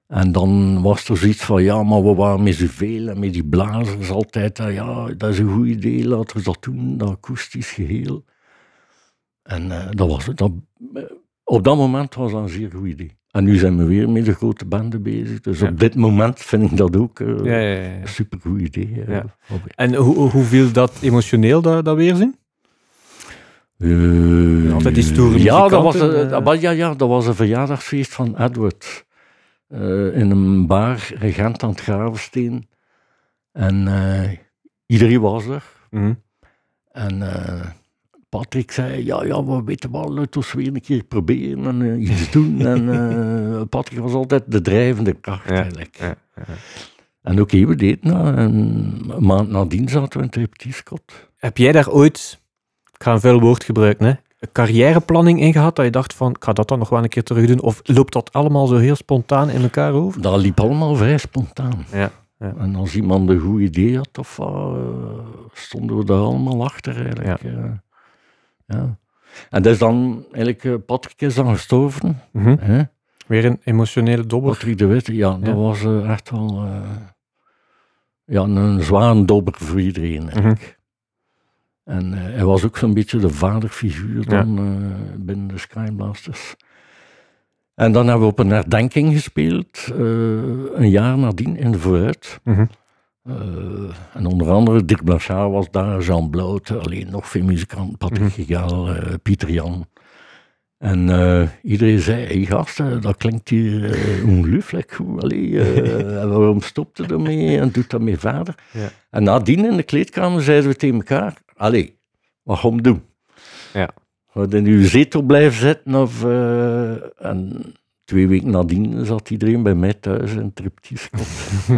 En dan was er zoiets van, ja, maar we waren met zoveel en met die blazers altijd, ja, dat is een goed idee, laten we dat doen, dat akoestisch geheel. En eh, dat was, dat, eh, op dat moment was dat een zeer goed idee. En nu zijn we weer met de grote banden bezig, dus
Ja.
op dit moment vind ik dat ook
Ja, ja,
een supergoed idee. eh,
Ja.
hobby.
En hoe, hoe viel dat emotioneel, dat, dat weerzien?
Eh,
Altijd die stoere
ja, dat was, eh, ja, ja, dat was een verjaardagsfeest van Edward. In een bar, regent aan het Gravensteen. En iedereen was er.
Mhm.
En Patrick zei, ja, ja, we weten wel, laten we weer een keer proberen en eh, iets doen. en eh, Patrick was altijd de drijvende kracht
Ja,
eigenlijk.
ja, ja.
En oké, we deden dat. En een maand nadien zaten we in het repetitiekot.
Heb jij daar ooit, ik ga een vuil woord gebruiken, hè, een carrièreplanning in gehad dat je dacht van, ik ga dat dan nog wel een keer terug doen? Of loopt dat allemaal zo heel spontaan in elkaar over?
Dat liep allemaal vrij spontaan.
Ja, ja.
En als iemand een goed idee had, of, eh, stonden we daar allemaal achter eigenlijk. Ja. Ja. En dat is dan, eigenlijk, eh, Patrick is dan gestorven.
Mhm.
Hè?
Weer een emotionele dobber.
Patrick de Witte, ja, dat
Ja.
was eh, echt wel eh, ja, een zware dobber voor iedereen. eigenlijk. En hij was ook zo'n beetje de vaderfiguur dan binnen de Skyblasters. En dan hebben we op een herdenking gespeeld, een jaar nadien in Vooruit.
Mhm.
En onder andere Dirk Blanchard was daar, Jean Blout, alleen nog veel muzikanten, Patrick
Mhm.
Gigal, eh, Pieter Jan. En eh, iedereen zei, hey gasten, dat klinkt hier uh, ongelooflijk goed. Allee, eh, en waarom stopt je ermee en doet dat mee verder?
Ja.
En nadien in de kleedkamer zeiden we tegen elkaar, allee, wat gaan we doen?
Ja.
Gaan we in uw zetel blijven zitten? Of, eh, en twee weken nadien zat iedereen bij mij thuis het repetitiekot.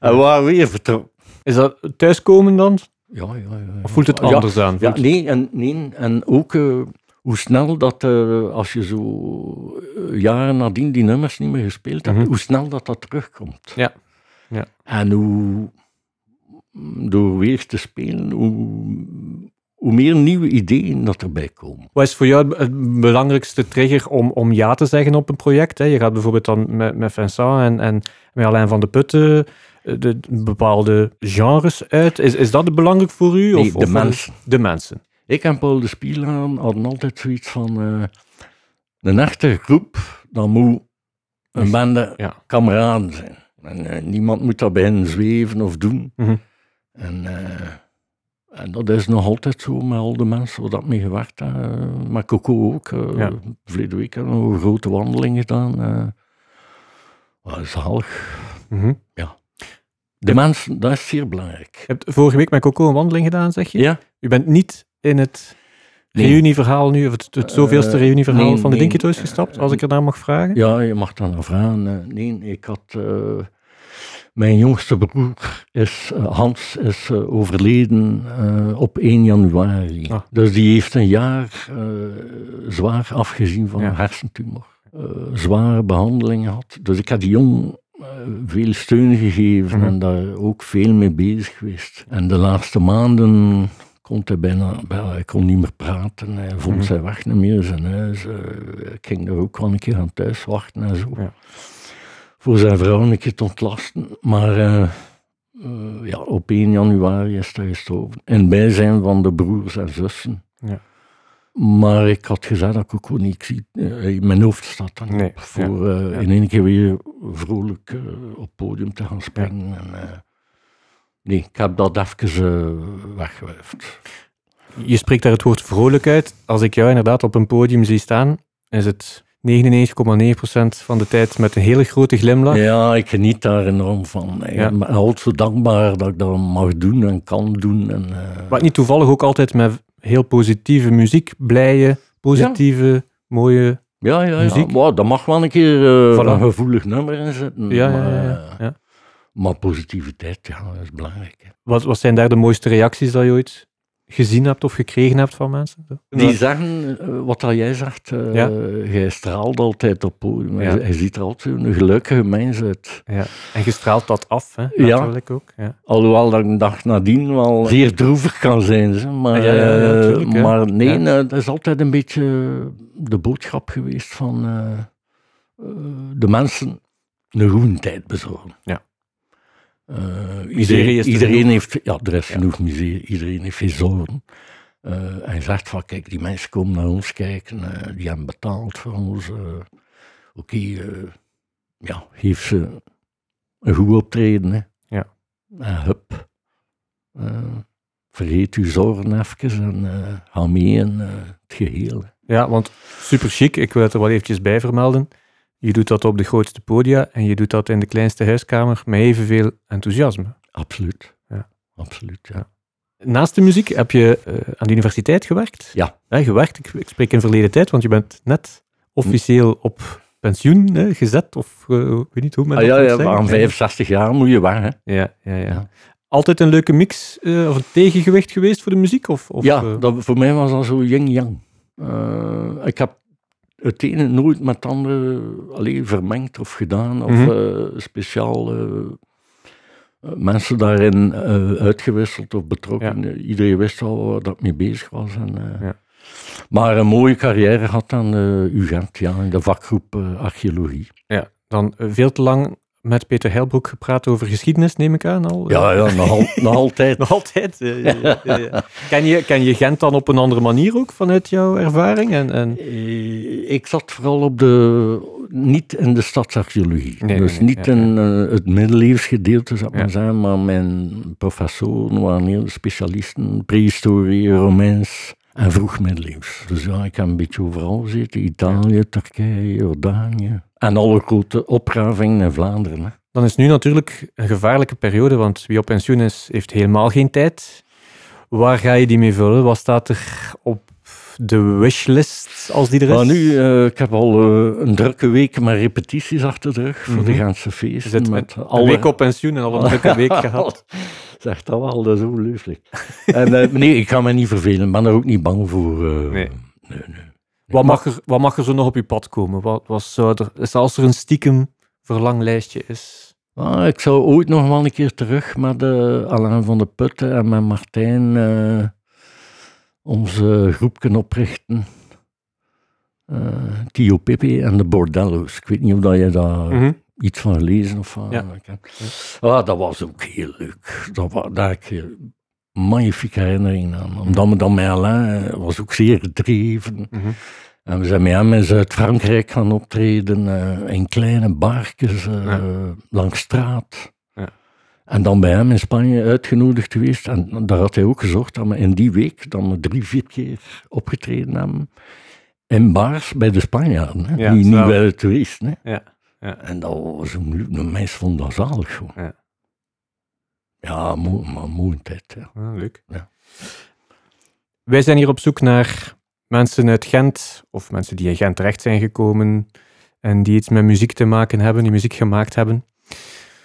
en we waren weer vertrokken.
Is dat thuiskomen dan?
Ja, ja, ja, ja.
Of voelt het
Ja,
anders aan?
Ja, nee, en, nee, en ook eh, hoe snel dat, eh, als je zo eh, jaren nadien die nummers niet meer gespeeld hebt,
Mhm.
hoe snel dat dat terugkomt.
Ja, ja.
En hoe, door weer te spelen, hoe, hoe meer nieuwe ideeën dat erbij komen.
Wat is voor jou het- belangrijkste trigger om, om ja te zeggen op een project? Hè? Je gaat bijvoorbeeld dan met, met Vincent en, en met Alain van de Putten eh, de, bepaalde genres uit. Is, is dat belangrijk voor u?
Nee,
of,
de
of
mensen.
De mensen.
Ik en Paul de Spielaan hadden altijd zoiets van, eh, een echte groep, dan moet een bende
Ja.
kameraden zijn. En eh, niemand moet daar bij hen zweven of doen.
Mhm.
En, eh, en dat is nog altijd zo met al de mensen waar dat mee gewerkt hebben. met Coco ook. eh
Ja.
Verleden week hebben we een grote wandeling gedaan. eh zalig.
Mhm.
De mensen, dat is zeer belangrijk.
Je hebt vorige week met Coco een wandeling gedaan, zeg je?
Ja?
U bent niet in het
Nee.
reunieverhaal nu, of het, het zoveelste
Eh,
reunieverhaal
nee,
van de
nee.
Dinky Toys gestapt, als ik er naar mag vragen?
Ja, je mag dan naar vragen. Eh, nee, ik had... mijn jongste broer is, eh, Hans, is eh, overleden eh, op 1 januari.
Ah.
Dus die heeft een jaar zwaar afgezien van
Ja.
een hersentumor. Zware behandelingen gehad. Dus ik had die jong veel steun gegeven
Mhm.
en daar ook veel mee bezig geweest. En de laatste maanden kon hij bijna, hij kon niet meer praten. Hij vond mm zijn weg niet meer in zijn huis. Ik ging er ook wel een keer aan thuis wachten en zo. Ja. Voor zijn vrouw een keer te ontlasten. Maar uh, ja, op 1 januari is hij gestorven. In bijzijn van de broers en zussen. Ja. Maar ik had gezegd dat ik ook gewoon niet zie. in mijn hoofd staat dan nee, voor in één keer weer vrolijk op het podium te gaan springen. En, Nee, ik heb dat even weggewuifd.
Je spreekt daar het woord vrolijk uit. Als ik jou inderdaad op een podium zie staan, is het 99,9% van de tijd met een hele grote glimlach.
Ja, ik geniet daar enorm van. Ik ben altijd zo dankbaar dat ik dat mag doen en kan doen. En, uh...
Maar niet toevallig ook altijd met heel positieve muziek, blije, positieve, mooie
ja, ja,
muziek?
Ja, dat mag wel een keer uh, voilà. een gevoelig nummer inzetten.
Ja, maar, ja, ja.
Maar positiviteit, ja, dat is belangrijk.
Wat, wat zijn daar de mooiste reacties dat je ooit gezien hebt of gekregen hebt van mensen?
Die zeggen, eh, wat al jij zegt, uh, ja? jij straalt altijd op podium. Ja. Hij, ziet er altijd een gelukkige mens uit.
Ja. En je straalt dat af, hè? natuurlijk ja. ook. Ja.
Alhoewel dat ik een dag nadien wel zeer droevig kan zijn. Maar, ja, maar nee, dat is altijd een beetje de boodschap geweest van de mensen een goede tijd bezorgen.
Ja.
Uh, iedereen, iedereen heeft, ja, er is genoeg museum, iedereen heeft geen zorgen. Uh, hij zegt van, kijk, die mensen komen naar ons kijken, uh, die hebben betaald voor ons. Oké, okay, ja, geef ze een goed optreden. Hè.
Ja.
En hup, vergeet uw zorgen even en ga mee in het geheel.
Ja, want super chic, ik wil het er wel eventjes bij vermelden. Je doet dat op de grootste podia en je doet dat in de kleinste huiskamer met evenveel enthousiasme.
Absoluut. Ja. Absoluut, ja.
Naast de muziek heb je uh, aan de universiteit gewerkt?
Ja.
ja gewerkt, ik, ik, spreek in verleden tijd, want je bent net officieel op pensioen hè, gezet, of uh, weet niet hoe men
ah, dat ja, ja, aan 65 jaar moet je weg, hè.
Ja, ja, ja. ja. Altijd een leuke mix uh, of een tegengewicht geweest voor de muziek? Of, of
ja, dat, voor mij was dat zo yin-yang. ik heb het ene nooit met het andere alleen vermengd of gedaan, of mhm. eh, speciaal uh, mensen daarin uitgewisseld of betrokken. Iedereen wist al waar dat mee bezig was. En, ja. Maar een mooie carrière had dan UGent, ja, in de vakgroep archeologie.
Ja, dan veel te lang met Peter Heilbroek gepraat over geschiedenis, neem ik aan al.
Ja, ja nog, al, nog altijd.
nog altijd. ken, je, ken je Gent dan op een andere manier ook vanuit jouw ervaring? En, en...
Eh, ik zat vooral op de, niet in de stadsarcheologie. dus niet in uh, het middeleeuwsgedeelte, zou ik maar zeggen, maar mijn professoren waren heel specialisten, prehistorie, Romeins en vroeg middeleeuws. Dus ja, ik heb een beetje overal gezeten. Italië, Turkije, Jordanië. En alle grote opgravingen in Vlaanderen. Hè.
Dan is nu natuurlijk een gevaarlijke periode, want wie op pensioen is, heeft helemaal geen tijd. Waar ga je die mee vullen? Wat staat er op de wishlist als die er is?
Maar nu, uh, ik heb al uh, een drukke week met repetities achter de rug voor de mhm. ganse feesten.
Zit met alle... een week op pensioen en al een drukke week gehad.
Zeg dat wel, dat is ongelooflijk. en uh, nee, ik ga me niet vervelen, ik ben er ook niet bang voor. nee. nee, nee.
Wat mag, er, wat mag er zo nog op je pad komen? Wat, wat zou er, is als er een stiekem verlanglijstje is?
Ah, ik zou ooit nog wel een keer terug met uh, Alain van de Putten en met Martijn uh, onze groepje oprichten. Uh, Tio Pippi en de Bordello's. Ik weet niet of dat je daar mhm. Iets van gelezen of van ja. Ah, dat was ook heel leuk. Dat, was, daar ik magnifieke herinnering aan. Omdat dan met Alain was ook zeer gedreven. Mm En we zijn met hem in Zuid-Frankrijk gaan optreden, uh, in kleine barkjes uh, langs straat. Ja. En dan bij hem in Spanje uitgenodigd geweest. En daar had hij ook gezorgd dat we in die week dan we drie, vier keer opgetreden hebben. In bars bij de Spanjaarden, hè? Ja, niet, niet bij de toeristen. Hè?
Ja. Ja.
En dat was een, de mensen vonden dat zalig. Gewoon. Ja. Ja, mooi tijd. Ja.
Ah, leuk. Ja. Wij zijn hier op zoek naar mensen uit Gent, of mensen die in Gent terecht zijn gekomen en die iets met muziek te maken hebben, die muziek gemaakt hebben.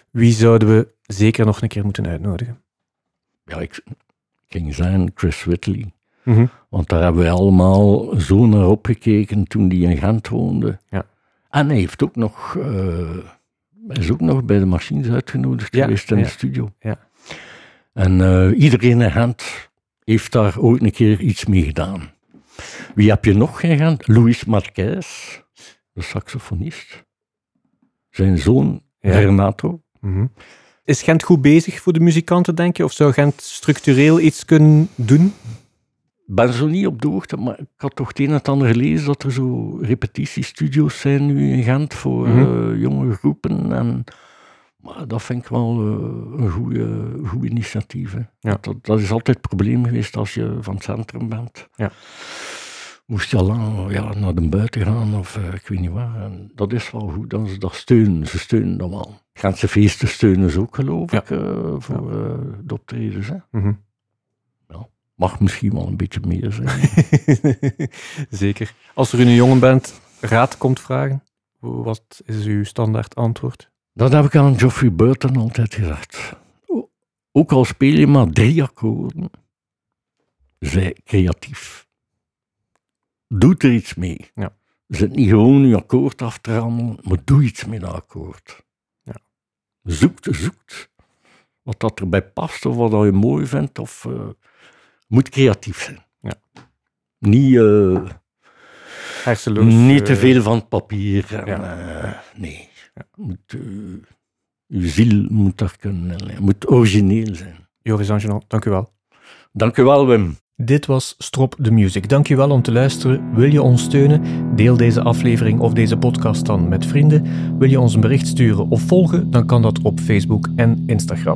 Wie zouden we zeker nog een keer moeten uitnodigen?
Ja, ik ging zijn Chris Whitley. Mhm. Want daar hebben wij allemaal zo naar opgekeken toen hij in Gent woonde.
Ja.
En hij heeft ook nog, uh, is ook nog bij de machines uitgenodigd geweest in de studio.
Ja.
En uh, iedereen in Gent heeft daar ooit een keer iets mee gedaan. Wie heb je nog gegaan? Luis Marquez, de saxofonist. Zijn zoon, Renato.
Mhm. Is Gent goed bezig voor de muzikanten, denk je? Of zou Gent structureel iets kunnen doen?
Ik ben zo niet op de hoogte, maar ik had toch het een en het ander gelezen dat er zo repetitiestudio's zijn nu in Gent voor mm jonge groepen. En, maar dat vind ik wel uh, een goede, goed initiatief. Ja. Dat, dat is altijd het probleem geweest als je van het centrum bent. Ja. Moest je al lang ja, naar de buiten gaan of uh, ik weet niet waar. En dat is wel goed dat ze dat steunen. Ze steunen dat wel. Gentse feesten steunen ze ook, geloof ik, voor de optredens. Hè. Mm -hmm. Mag misschien wel een beetje meer zijn.
Zeker. Als er een jongen bent raad komt vragen, wat is uw standaard antwoord?
Dat heb ik aan Geoffrey Burton altijd gezegd. Ook al speel je maar drie akkoorden, zij creatief. Doe er iets mee. Ja. Zet niet gewoon je akkoord af te rammelen, maar doe iets met dat akkoord. Ja. Zoek, zoekt wat dat erbij past of wat je mooi vindt. Of, uh, moet creatief zijn. Ja. Niet, uh, niet te eh, veel van het papier. En, ja. nee. Moet, uw ziel moet daar kunnen, moet origineel zijn.
Joris Angelo, dank u wel.
Dank u wel, Wim.
Dit was Strop the Music. Dank je wel om te luisteren. Wil je ons steunen? Deel deze aflevering of deze podcast dan met vrienden. Wil je ons een bericht sturen of volgen? Dan kan dat op Facebook en Instagram.